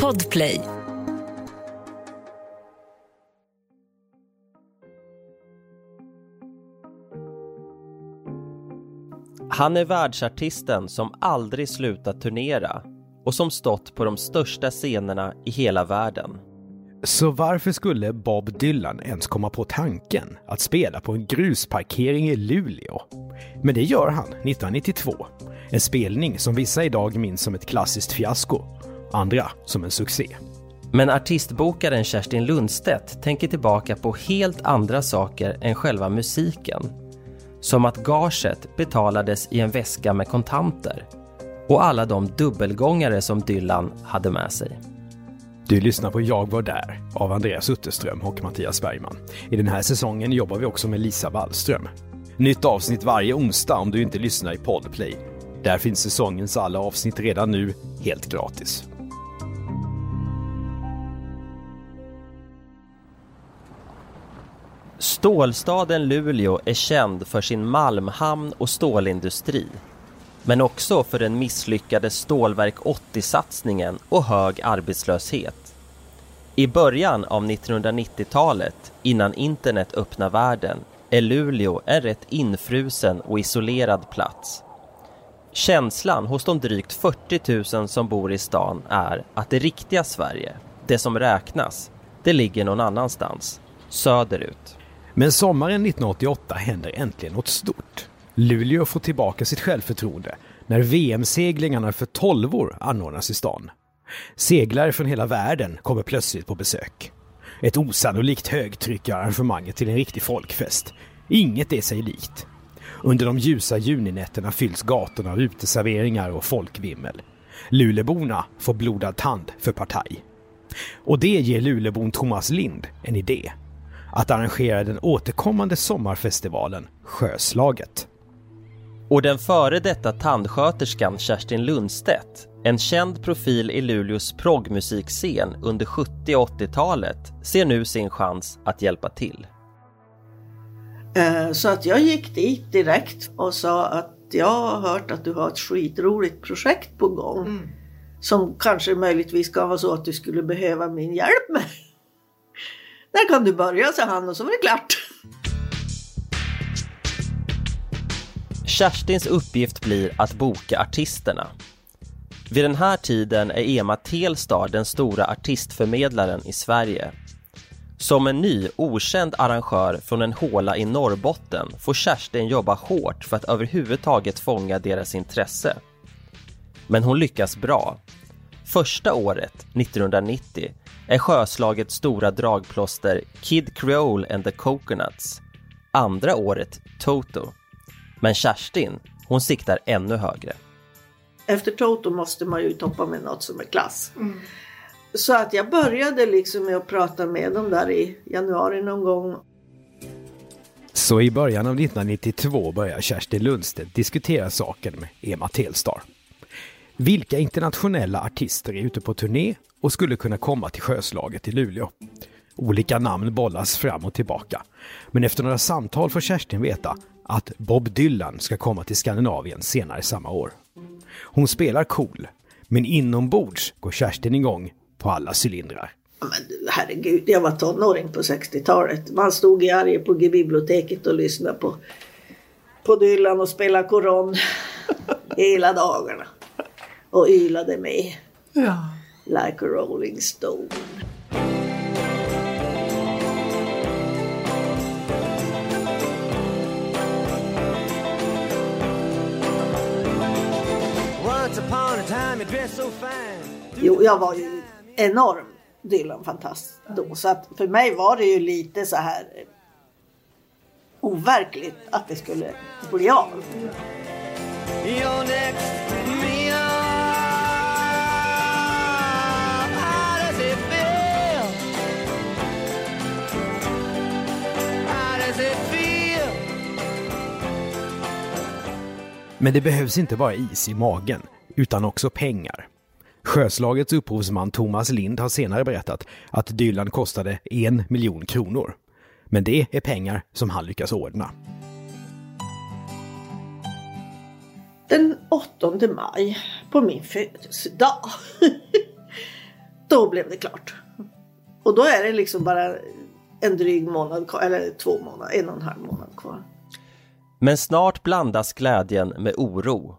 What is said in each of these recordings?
Podplay. Han är världsartisten som aldrig slutat turnera och som stått på de största scenerna i hela världen. Så varför skulle Bob Dylan ens komma på tanken att spela på en grusparkering i Luleå? Men det gör han 1992. En spelning som vissa idag minns som ett klassiskt fiasko, andra som en succé. Men artistbokaren Kerstin Lundstedt tänker tillbaka på helt andra saker än själva musiken. Som att gaget betalades i en väska med kontanter och alla de dubbelgångare som Dylan hade med sig. Du lyssnar på Jag var där av Andreas Utterström och Mattias Bergman. I den här säsongen jobbar vi också med Lisa Wallström. Nytt avsnitt varje onsdag om du inte lyssnar i Podplay. Där finns säsongens alla avsnitt redan nu, helt gratis. Stålstaden Luleå är känd för sin malmhamn och stålindustri. Men också för den misslyckade Stålverk 80-satsningen och hög arbetslöshet. I början av 1990-talet, innan internet öppnar världen, är Luleå en rätt infrusen och isolerad plats. Känslan hos de drygt 40 000 som bor i stan är att det riktiga Sverige, det som räknas, det ligger någon annanstans, söderut. Men sommaren 1988 händer äntligen något stort. Luleå får tillbaka sitt självförtroende när VM-seglingarna för tolvor anordnas i stan. Seglare från hela världen kommer plötsligt på besök. Ett osannolikt högtryck gör arrangemanget till en riktig folkfest. Inget är sig likt. Under de ljusa juninätterna fylls gatorna av uteserveringar och folkvimmel. Luleborna får blodad tand för partaj. Och det ger Lulebon Thomas Lind en idé. Att arrangera den återkommande sommarfestivalen Sjöslaget. Och den före detta tandsköterskan Kerstin Lundstedt, en känd profil i Luleås proggmusikscen under 70 och 80-talet, ser nu sin chans att hjälpa till. Eh, Så att jag gick dit direkt och sa att jag har hört att du har ett skitroligt projekt på gång. Som kanske möjligtvis kan vara så att du skulle behöva min hjälp med. När kan du börja, sa han och så var det klart. Kerstins uppgift blir att boka artisterna. Vid den här tiden är Ema Telstar den stora artistförmedlaren i Sverige. Som en ny, okänd arrangör från en håla i Norrbotten får Kerstin jobba hårt för att överhuvudtaget fånga deras intresse. Men hon lyckas bra. Första året, 1990, är Sjöslagets stora dragplåster Kid Creole and the Coconuts. Andra året Toto. Men Kerstin, hon siktar ännu högre. Efter Toto måste man ju toppa med något som är klass. Så att jag började liksom med att prata med dem där i januari någon gång. Så i början av 1992 börjar Kerstin Lundstedt diskutera saken med Ema Telstar. Vilka internationella artister är ute på turné och skulle kunna komma till Sjöslaget i Luleå? Olika namn bollas fram och tillbaka. Men efter några samtal får Kerstin veta att Bob Dylan ska komma till Skandinavien senare samma år. Hon spelar cool, men inombords går Kerstin igång på alla cylindrar. Men herregud, jag var tonåring på 60-talet. Man stod i Arjeplog i biblioteket och lyssnade på, på Dylan och spelade koron hela dagarna. Och ylade med. Ja. Like a rolling stone. Once upon a time you dressed so fine. Jo, jag var ju enorm Dylan-fantast då. Så att för mig var det ju lite så här overkligt att det skulle bli av. Men det behövs inte bara is i magen, utan också pengar. Sjöslagets upphovsman Thomas Lind har senare berättat att Dylan kostade en miljon kronor. Men det är pengar som han lyckas ordna. Den 8 maj på min födelsedag Då blev det klart. Och då är det liksom bara en dryg månad kvar, eller två månader, en och en halv månad kvar. Men snart blandas glädjen med oro.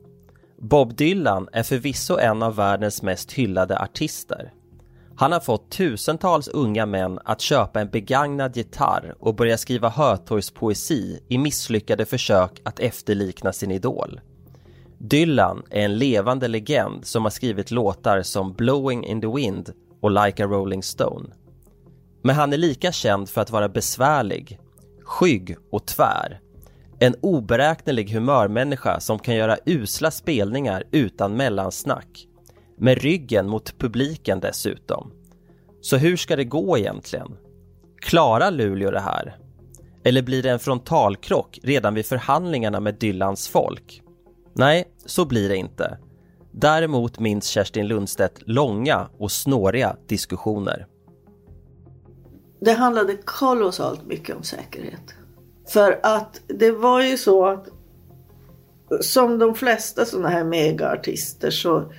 Bob Dylan är förvisso en av världens mest hyllade artister. Han har fått tusentals unga män att köpa en begagnad gitarr och börja skriva hötorgspoesi i misslyckade försök att efterlikna sin idol. Dylan är en levande legend som har skrivit låtar som Blowing in the Wind och Like a Rolling Stone. Men han är lika känd för att vara besvärlig, skygg och tvär. En oberäknelig humörmänniska som kan göra usla spelningar utan mellansnack. Med ryggen mot publiken dessutom. Så hur ska det gå egentligen? Klarar Luleå det här? Eller blir det en frontalkrock redan vid förhandlingarna med Dylans folk? Nej, så blir det inte. Däremot minns Kerstin Lundstedt långa och snåriga diskussioner. Det handlade kolossalt mycket om säkerhet. För att det var ju så att som de flesta sådana här megaartister så,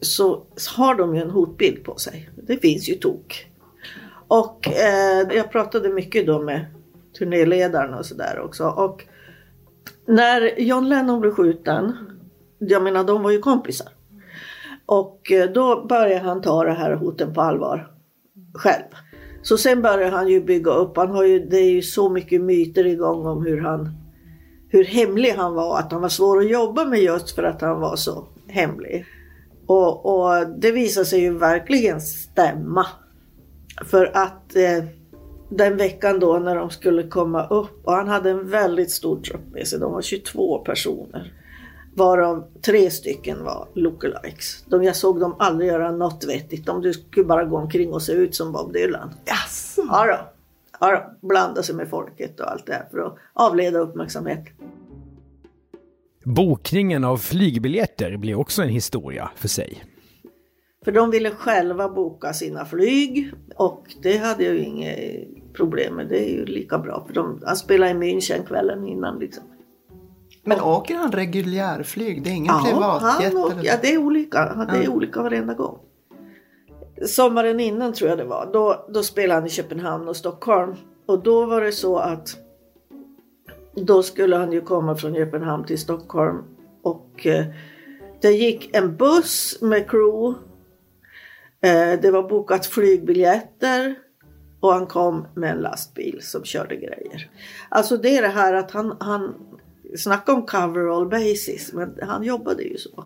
så har de ju en hotbild på sig. Det finns ju tok. Och eh, jag pratade mycket då med turnéledarna och sådär också. Och när John Lennon blev skjuten, jag menar de var ju kompisar. Och eh, då började han ta det här hoten på allvar själv. Så sen började han ju bygga upp, han har ju, det är ju så mycket myter igång om hur han hur hemlig han var, att han var svår att jobba med just för att han var så hemlig. Och, och det visade sig ju verkligen stämma. För att eh, den veckan då när de skulle komma upp och han hade en väldigt stor trupp med sig, de var 22 personer. Varav tre stycken var lookalikes. De, jag såg dem aldrig göra något vettigt. De skulle bara gå omkring och se ut som Bob Dylan. Jaså? Ja då. Ja då. Blanda sig med folket och allt det här för att avleda uppmärksamhet. Bokningen av flygbiljetter blir också en historia för sig. För de ville själva boka sina flyg och det hade jag ju inget problem med. Det är ju lika bra för de, han spelade i München kvällen innan liksom. Men åker han reguljärflyg? Det är ingen Ja, privatjet? han eller ja, det är olika. Det är olika varenda gång. Sommaren innan tror jag det var. Då, då spelade han i Köpenhamn och Stockholm. Och då var det så att då skulle han ju komma från Köpenhamn till Stockholm. Och eh, det gick en buss med crew. Eh, det var bokat flygbiljetter. Och han kom med en lastbil som körde grejer. Alltså det är det här att han, han snackar om cover all basis. Men han jobbade ju så.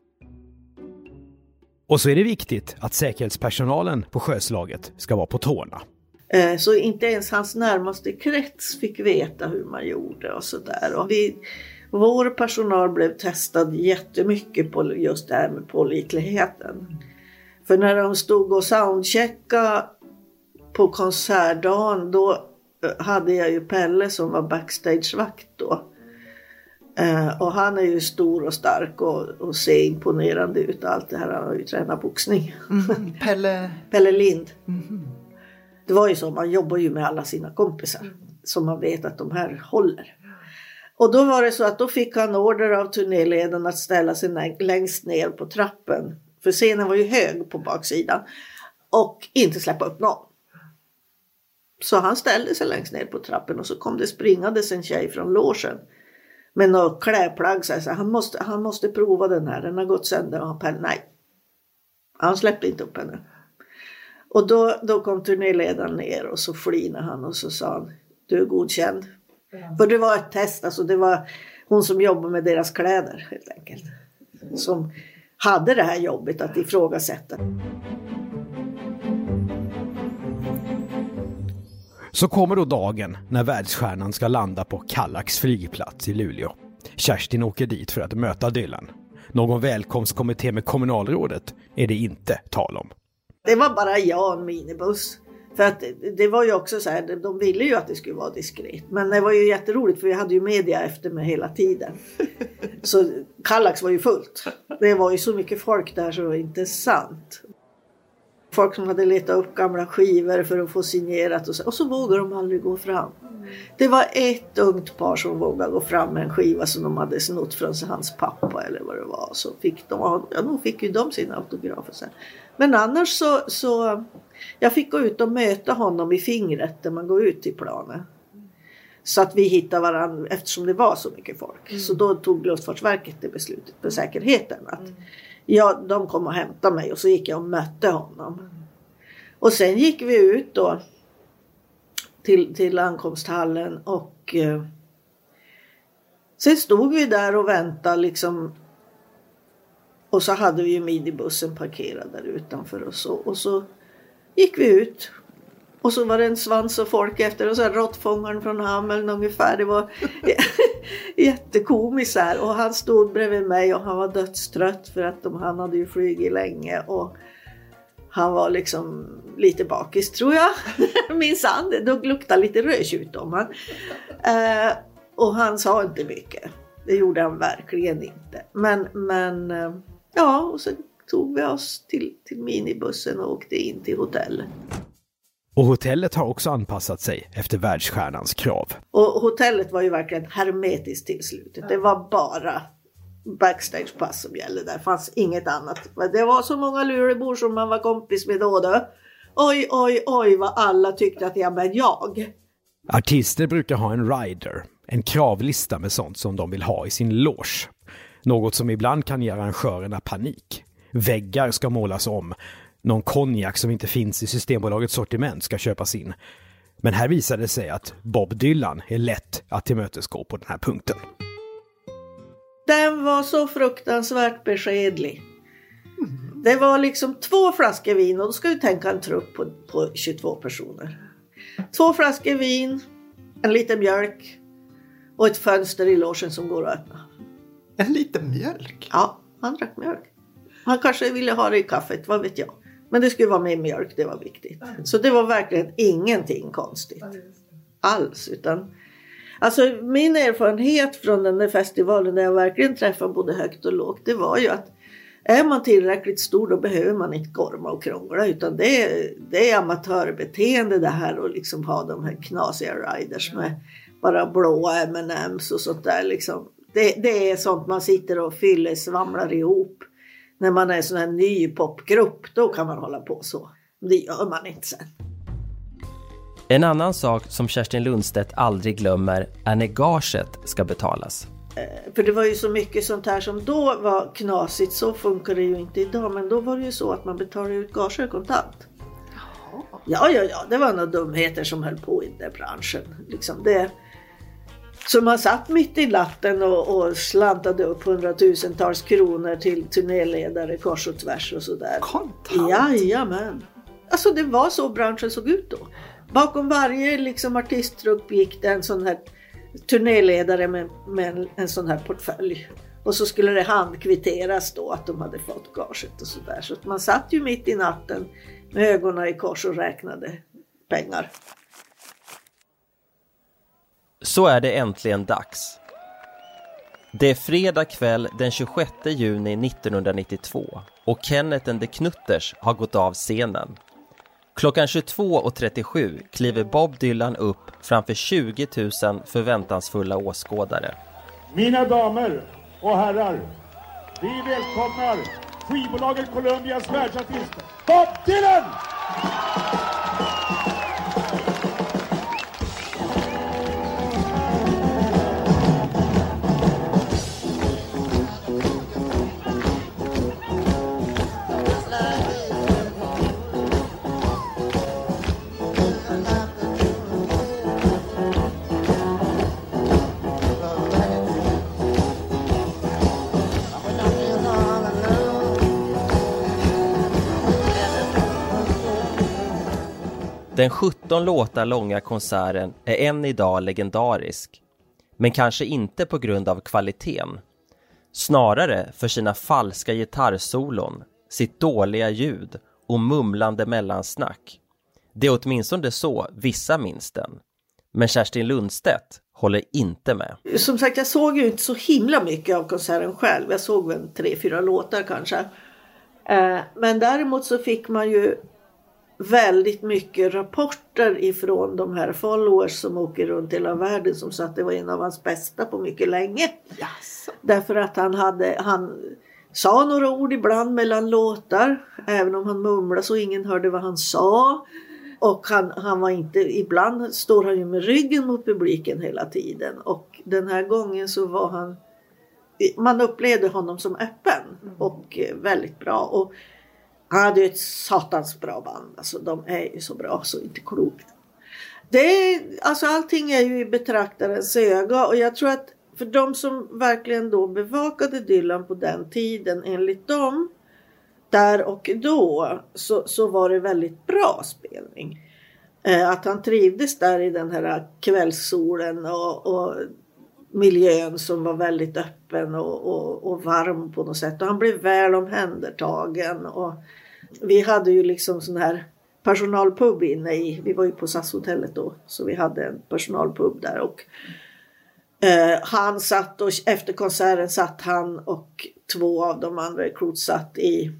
Och så är det viktigt att säkerhetspersonalen på sjöslaget ska vara på tårna. Eh, Så inte ens hans närmaste krets fick veta hur man gjorde och sådär. Vår personal blev testad jättemycket på just det här med pålitligheten. För när de stod och soundcheckade på konsertdagen då eh, hade jag ju Pelle som var backstagevakt då. Eh, och han är ju stor och stark och, och ser imponerande ut allt det här. Han har ju tränat boxning. Mhm. Pelle... Pelle Lind. Det var ju så, man jobbar ju med alla sina kompisar. Så man vet att de här håller. Och då var det så att då fick han order av turnéledaren att ställa sig längst ner på trappen. För scenen var ju hög på baksidan. Och inte släppa upp någon. Så han ställde sig längst ner på trappen och så kom det springandes en tjej från logen. Med något klädplagg. Så sa, han, måste, han måste prova den här, den har gått sönder. Och han Pelle, nej. Han släppte inte upp henne. Och då, då kom turnéledaren ner och så flinade han och så sa han du är godkänd. För det var ett test, alltså det var hon som jobbade med deras kläder helt enkelt. Som hade det här jobbet att ifrågasätta. Så kommer då dagen när världsstjärnan ska landa på Kallax flygplats i Luleå. Kerstin åker dit för att möta Dylan. Någon välkomstkommitté med kommunalrådet är det inte tal om. Det var bara jag och en minibuss. För att det var ju också så här, de ville ju att det skulle vara diskret. Men det var ju jätteroligt för vi hade ju media efter mig hela tiden. Så Kallax var ju fullt. Det var ju så mycket folk där så det var inte sant. Folk som hade letat upp gamla skivor för att få signerat och så, och så vågade de aldrig gå fram. Det var ett ungt par som vågade gå fram med en skiva som de hade snott från hans pappa eller vad det var. Så fick de, ja, då fick ju de sina autografer sen. Men annars så, så jag fick gå ut och möta honom i fingret när man går ut till planen. Så att vi hittade varandra eftersom det var så mycket folk. Mm. Så då tog Luftfartsverket det beslutet för säkerheten. Att mm ja, de kom och hämtade mig och så gick jag och mötte honom. Och sen gick vi ut då till, till ankomsthallen och eh, sen stod vi där och väntade liksom. Och så hade vi ju minibussen parkerad där utanför och så. Och så gick vi ut. Och så var det en svans och folk efter och så här råttfångaren från Hameln ungefär. Det var jättekomiskt här. Och han stod bredvid mig och han var dödstrött för att de, han hade ju flugit länge. Och han var liksom lite bakis tror jag. Minsann, det luktade lite rödtjut om han. Eh, och han sa inte mycket. Det gjorde han verkligen inte. Men, men eh, ja, och så tog vi oss till, till minibussen och åkte in till hotellet. Och hotellet har också anpassat sig efter världsstjärnans krav. Och hotellet var ju verkligen hermetiskt till slutet. Det var bara backstagepass som gällde där. Det fanns inget annat. Det var så många lurebor som man var kompis med då. då. Oj, oj, oj vad alla tyckte att jag var jag. Artister brukar ha en rider, en kravlista med sånt som de vill ha i sin loge. Något som ibland kan ge arrangörerna panik. Väggar ska målas om. Någon konjak som inte finns i Systembolagets sortiment ska köpas in. Men här visade det sig att Bob Dylan är lätt att tillmötesgå på den här punkten. Den var så fruktansvärt beskedlig. Det var liksom två flaskor vin och då ska du tänka en trupp på, på 22 personer. Två flaskor vin, en liten mjölk och ett fönster i logen som går att öppna. En liten mjölk? Ja, han drack mjölk. Han kanske ville ha det i kaffet, vad vet jag. Men det skulle vara med mjölk, det var viktigt. Så det var verkligen ingenting konstigt. Alls. Utan, alltså min erfarenhet från den där festivalen där jag verkligen träffade både högt och lågt. Det var ju att är man tillräckligt stor då behöver man inte gorma och krångla utan det är, det är amatörbeteende det här att liksom ha de här knasiga riders med bara blåa M&M's och sånt där liksom. Det, det är sånt man sitter och fyller svamlar ihop när man är sån här ny popgrupp, då kan man hålla på så. Det gör man inte sen. En annan sak som Kerstin Lundstedt aldrig glömmer är när gaget ska betalas. Eh, för det var ju så mycket sånt här som då var knasigt. Så funkar det ju inte idag. Men då var det ju så att man betalade ut gager kontant. Ja, ja, ja. Det var några dumheter som höll på i den branschen. Liksom det, så man satt mitt i natten och, och slantade upp hundratusentals kronor till turnéledare kors och tvärs och sådär. Kontant? Jajamän. Alltså det var så branschen såg ut då. Bakom varje liksom, artisttrupp gick det en sån här turnéledare med, med en, sån här portfölj. Och så skulle det handkvitteras då att de hade fått gaget och sådär. Så man satt ju mitt i natten med ögonen i kors och räknade pengar. Så är det äntligen dags. Det är fredag kväll den 26 juni 1992 och Kenneth and the Knutters har gått av scenen. Klockan 22.37 kliver Bob Dylan upp framför 20 000 förväntansfulla åskådare. Mina damer och herrar, vi välkomnar skivbolaget Columbias världsartist Bob Dylan! Den 17 låtar långa konserten är än idag legendarisk. Men kanske inte på grund av kvaliteten. Snarare för sina falska gitarrsolon, sitt dåliga ljud och mumlande mellansnack. Det är åtminstone så vissa minns den. Men Kerstin Lundstedt håller inte med. Som sagt, jag såg ju inte så himla mycket av konserten själv. Jag såg väl tre, fyra låtar kanske. Eh, men däremot så fick man ju väldigt mycket rapporter ifrån de här followers som åker runt hela världen som sa att det var en av hans bästa på mycket länge. Därför att han hade, han sa några ord ibland mellan låtar, även om han mumlade så ingen hörde vad han sa. Och han, han var inte, ibland står han ju med ryggen mot publiken hela tiden och den här gången så var han man upplevde honom som öppen och eh, väldigt bra. Och han hade ju ett satans bra band. Alltså de är ju så bra så inte klokt. Det är, alltså allting är ju i betraktarens öga och jag tror att för de som verkligen då bevakade Dylan på den tiden enligt dem där och då så, så var det väldigt bra spelning. Eh, att han trivdes där i den här kvällssolen och, och miljön som var väldigt öppen och, och, och varm på något sätt. Och han blev väl omhändertagen. Och vi hade ju liksom sån här personalpub inne i, vi var ju på SAS-hotellet då, så vi hade en personalpub där. och eh, Han satt och efter konserten satt han och två av de andra recruits satt i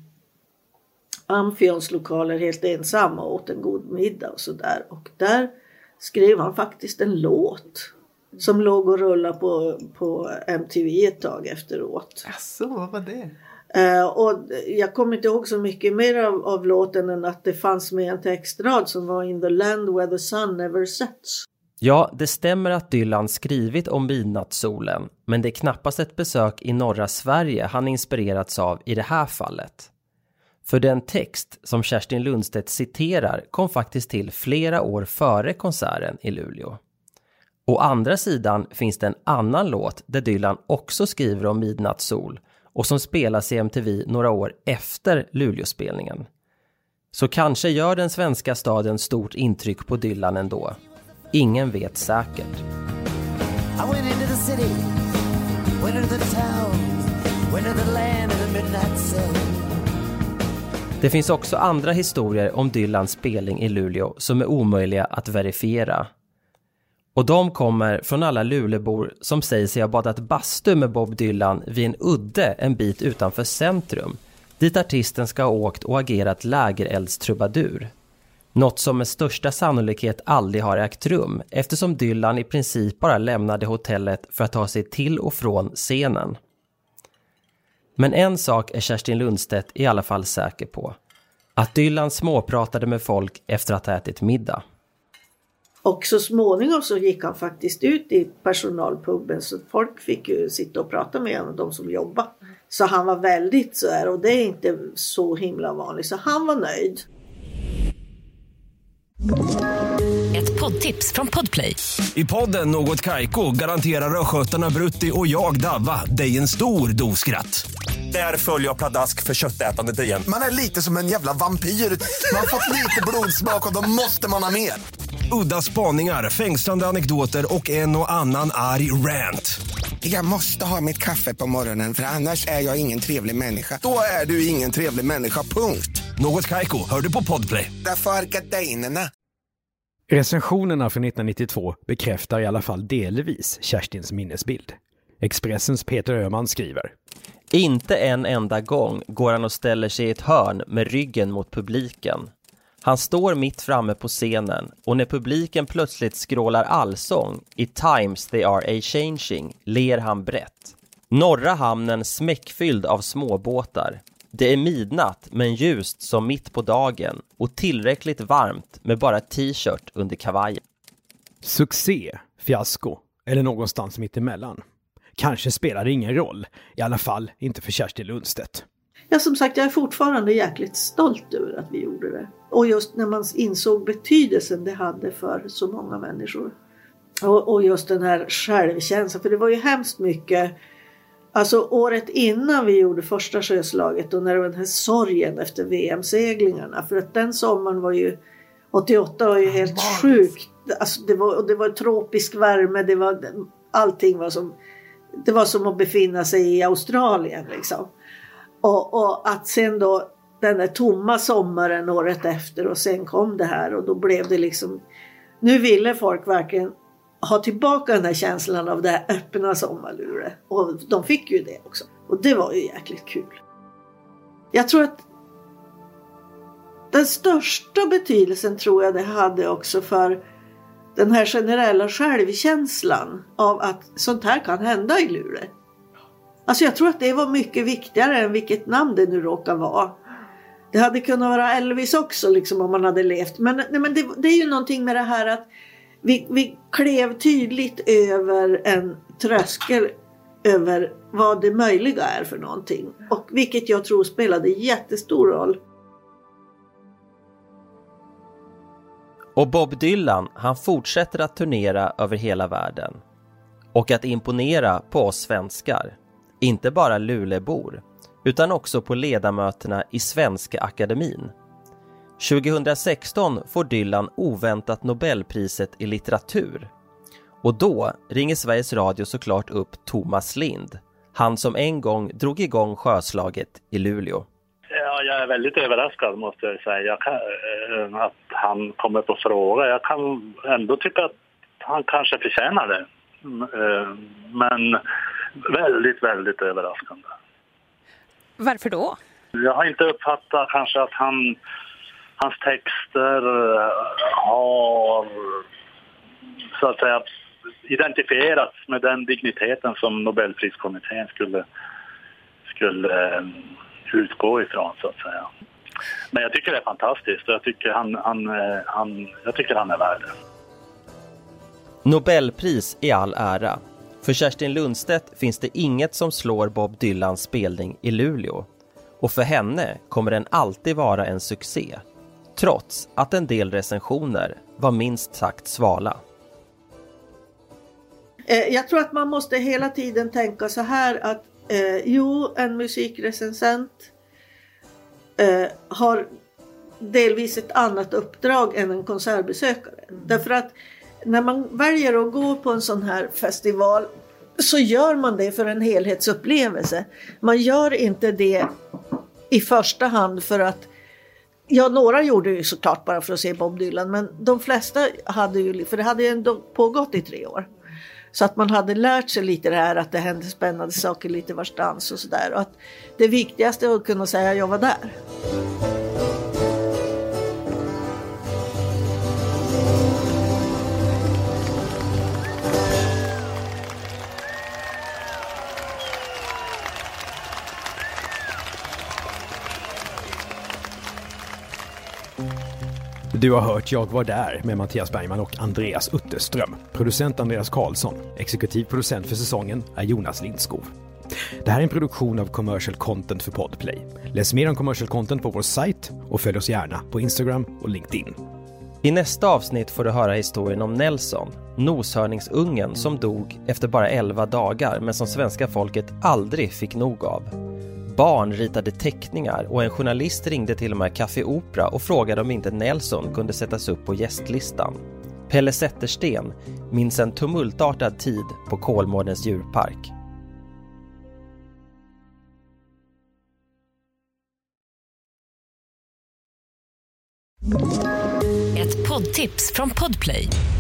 Amfions lokaler helt ensamma och åt en god middag och sådär. Och där skrev han faktiskt en låt som låg och rullade på, på MTV ett tag efteråt. Jaså, vad var det? Eh, och jag kommer inte ihåg så mycket mer av, av låten än att det fanns med en textrad som var In the land where the sun never sets. Ja, det stämmer att Dylan skrivit om midnattssolen, men det är knappast ett besök i norra Sverige han inspirerats av i det här fallet. För den text som Kerstin Lundstedt citerar kom faktiskt till flera år före konserten i Luleå. Å andra sidan finns det en annan låt där Dylan också skriver om midnattssol och som spelas i MTV några år efter Luleåspelningen. Så kanske gör den svenska staden stort intryck på Dylan ändå. Ingen vet säkert. I went into the city, went into the town, went to the land of the midnight sun. Det finns också andra historier om Dylans spelning i Luleå som är omöjliga att verifiera. Och de kommer från alla Lulebor som säger sig ha badat bastu med Bob Dylan vid en udde en bit utanför centrum, dit artisten ska ha åkt och agerat lägereldstrubadur. Något som med största sannolikhet aldrig har ägt rum eftersom Dylan i princip bara lämnade hotellet för att ta sig till och från scenen. Men en sak är Kerstin Lundstedt i alla fall säker på. Att Dylan småpratade med folk efter att ha ätit middag. Och så småningom så gick han faktiskt ut i personalpuben så folk fick ju sitta och prata med honom, de som jobbade. Så han var väldigt så här och det är inte så himla vanligt så han var nöjd. Ett poddtips från Podplay. I podden Något Kaiko garanterar östgötarna Brutti och jag, Davva, dig en stor dos skratt. Där följer jag pladask för köttätandet igen. Man är lite som en jävla vampyr. Man har fått lite blodsmak och då måste man ha mer. Udda spaningar, fängslande anekdoter och en och annan arg rant. Jag måste ha mitt kaffe på morgonen för annars är jag ingen trevlig människa. Då är du ingen trevlig människa, punkt. Något Kaiko, hör du på Podplay. Därför är gardinerna. Recensionerna för 1992 bekräftar i alla fall delvis Kerstins minnesbild. Expressens Peter Öhman skriver. Inte en enda gång går han och ställer sig i ett hörn med ryggen mot publiken. Han står mitt framme på scenen och när publiken plötsligt skrålar allsång i Times they are a-changing ler han brett. Norra hamnen smäckfylld av småbåtar. Det är midnatt men ljust som mitt på dagen och tillräckligt varmt med bara t-shirt under kavajen. Succé, fiasko eller någonstans mittemellan. Kanske spelar det ingen roll, i alla fall inte för Kerstin Lundstedt. Ja som sagt jag är fortfarande jäkligt stolt över att vi gjorde det. Och just när man insåg betydelsen det hade för så många människor. Och, och just den här självkänslan, för det var ju hemskt mycket Alltså året innan vi gjorde första sjöslaget och när det var den här sorgen efter VM-seglingarna. För att den sommaren var ju 88 var ju helt sjukt. Alltså det, var, och det var tropisk värme, det var, allting var som, det var som att befinna sig i Australien liksom. Och, och att sen då den där tomma sommaren året efter och sen kom det här och då blev det liksom nu ville folk verkligen ha tillbaka den här känslan av det här öppna sommarluret. Och de fick ju det också. Och det var ju jäkligt kul. Jag tror att den största betydelsen tror jag det hade också för den här generella självkänslan av att sånt här kan hända i Luleå. Alltså jag tror att det var mycket viktigare än vilket namn det nu råkar vara. Det hade kunnat vara Elvis också liksom om man hade levt. Men, nej, men det, det är ju någonting med det här att vi, vi klev tydligt över en tröskel över vad det möjliga är för någonting. Och vilket jag tror spelade jättestor roll. Och Bob Dylan, han fortsätter att turnera över hela världen. Och att imponera på oss svenskar. Inte bara Lulebor, utan också på ledamöterna i Svenska Akademin. 2016 får Dylan oväntat Nobelpriset i litteratur. Och då ringer Sveriges Radio såklart upp Thomas Lind, han som en gång drog igång sjöslaget i Luleå. Ja, jag är väldigt överraskad måste jag säga kan, eh, att han kommer på fråga. Jag kan ändå tycka att han kanske förtjänar det. Mm, eh, men väldigt, väldigt överraskande. Varför då? Jag har inte uppfattat kanske att han, hans texter har så att säga identifierats med den digniteten som Nobelpriskommittén skulle, skulle utgå ifrån så att säga. Men jag tycker det är fantastiskt och jag tycker han, han, han, jag tycker han är värd det. Nobelpris i all ära. För Kerstin Lundstedt finns det inget som slår Bob Dylans spelning i Luleå. Och för henne kommer den alltid vara en succé. Trots att en del recensioner var minst sagt svala. Jag tror att man måste hela tiden tänka så här att eh, jo, en musikrecensent eh, har delvis ett annat uppdrag än en konsertbesökare. Mm. Därför att när man väljer att gå på en sån här festival så gör man det för en helhetsupplevelse. Man gör inte det i första hand för att Ja, några gjorde ju såklart bara för att se Bob Dylan, men de flesta hade ju, för det hade ju ändå pågått i tre år. Så att man hade lärt sig lite det här att det hände spännande saker lite varstans och sådär. Och att det viktigaste är att kunna säga jag var där. Du har hört Jag var där med Mattias Bergman och Andreas Utterström. Producent Andreas Karlsson. Exekutiv producent för säsongen är Jonas Lindskov. Det här är en produktion av Commercial Content för Podplay. Läs mer om Commercial Content på vår sajt och följ oss gärna på Instagram och LinkedIn. I nästa avsnitt får du höra historien om Nelson, noshörningsungen som dog efter bara 11 dagar men som svenska folket aldrig fick nog av. Barn ritade teckningar och en journalist ringde till och med Café Opera och frågade om inte Nelson kunde sättas upp på gästlistan. Pelle Zettersten minns en tumultartad tid på Kolmårdens djurpark. Ett poddtips från Podplay.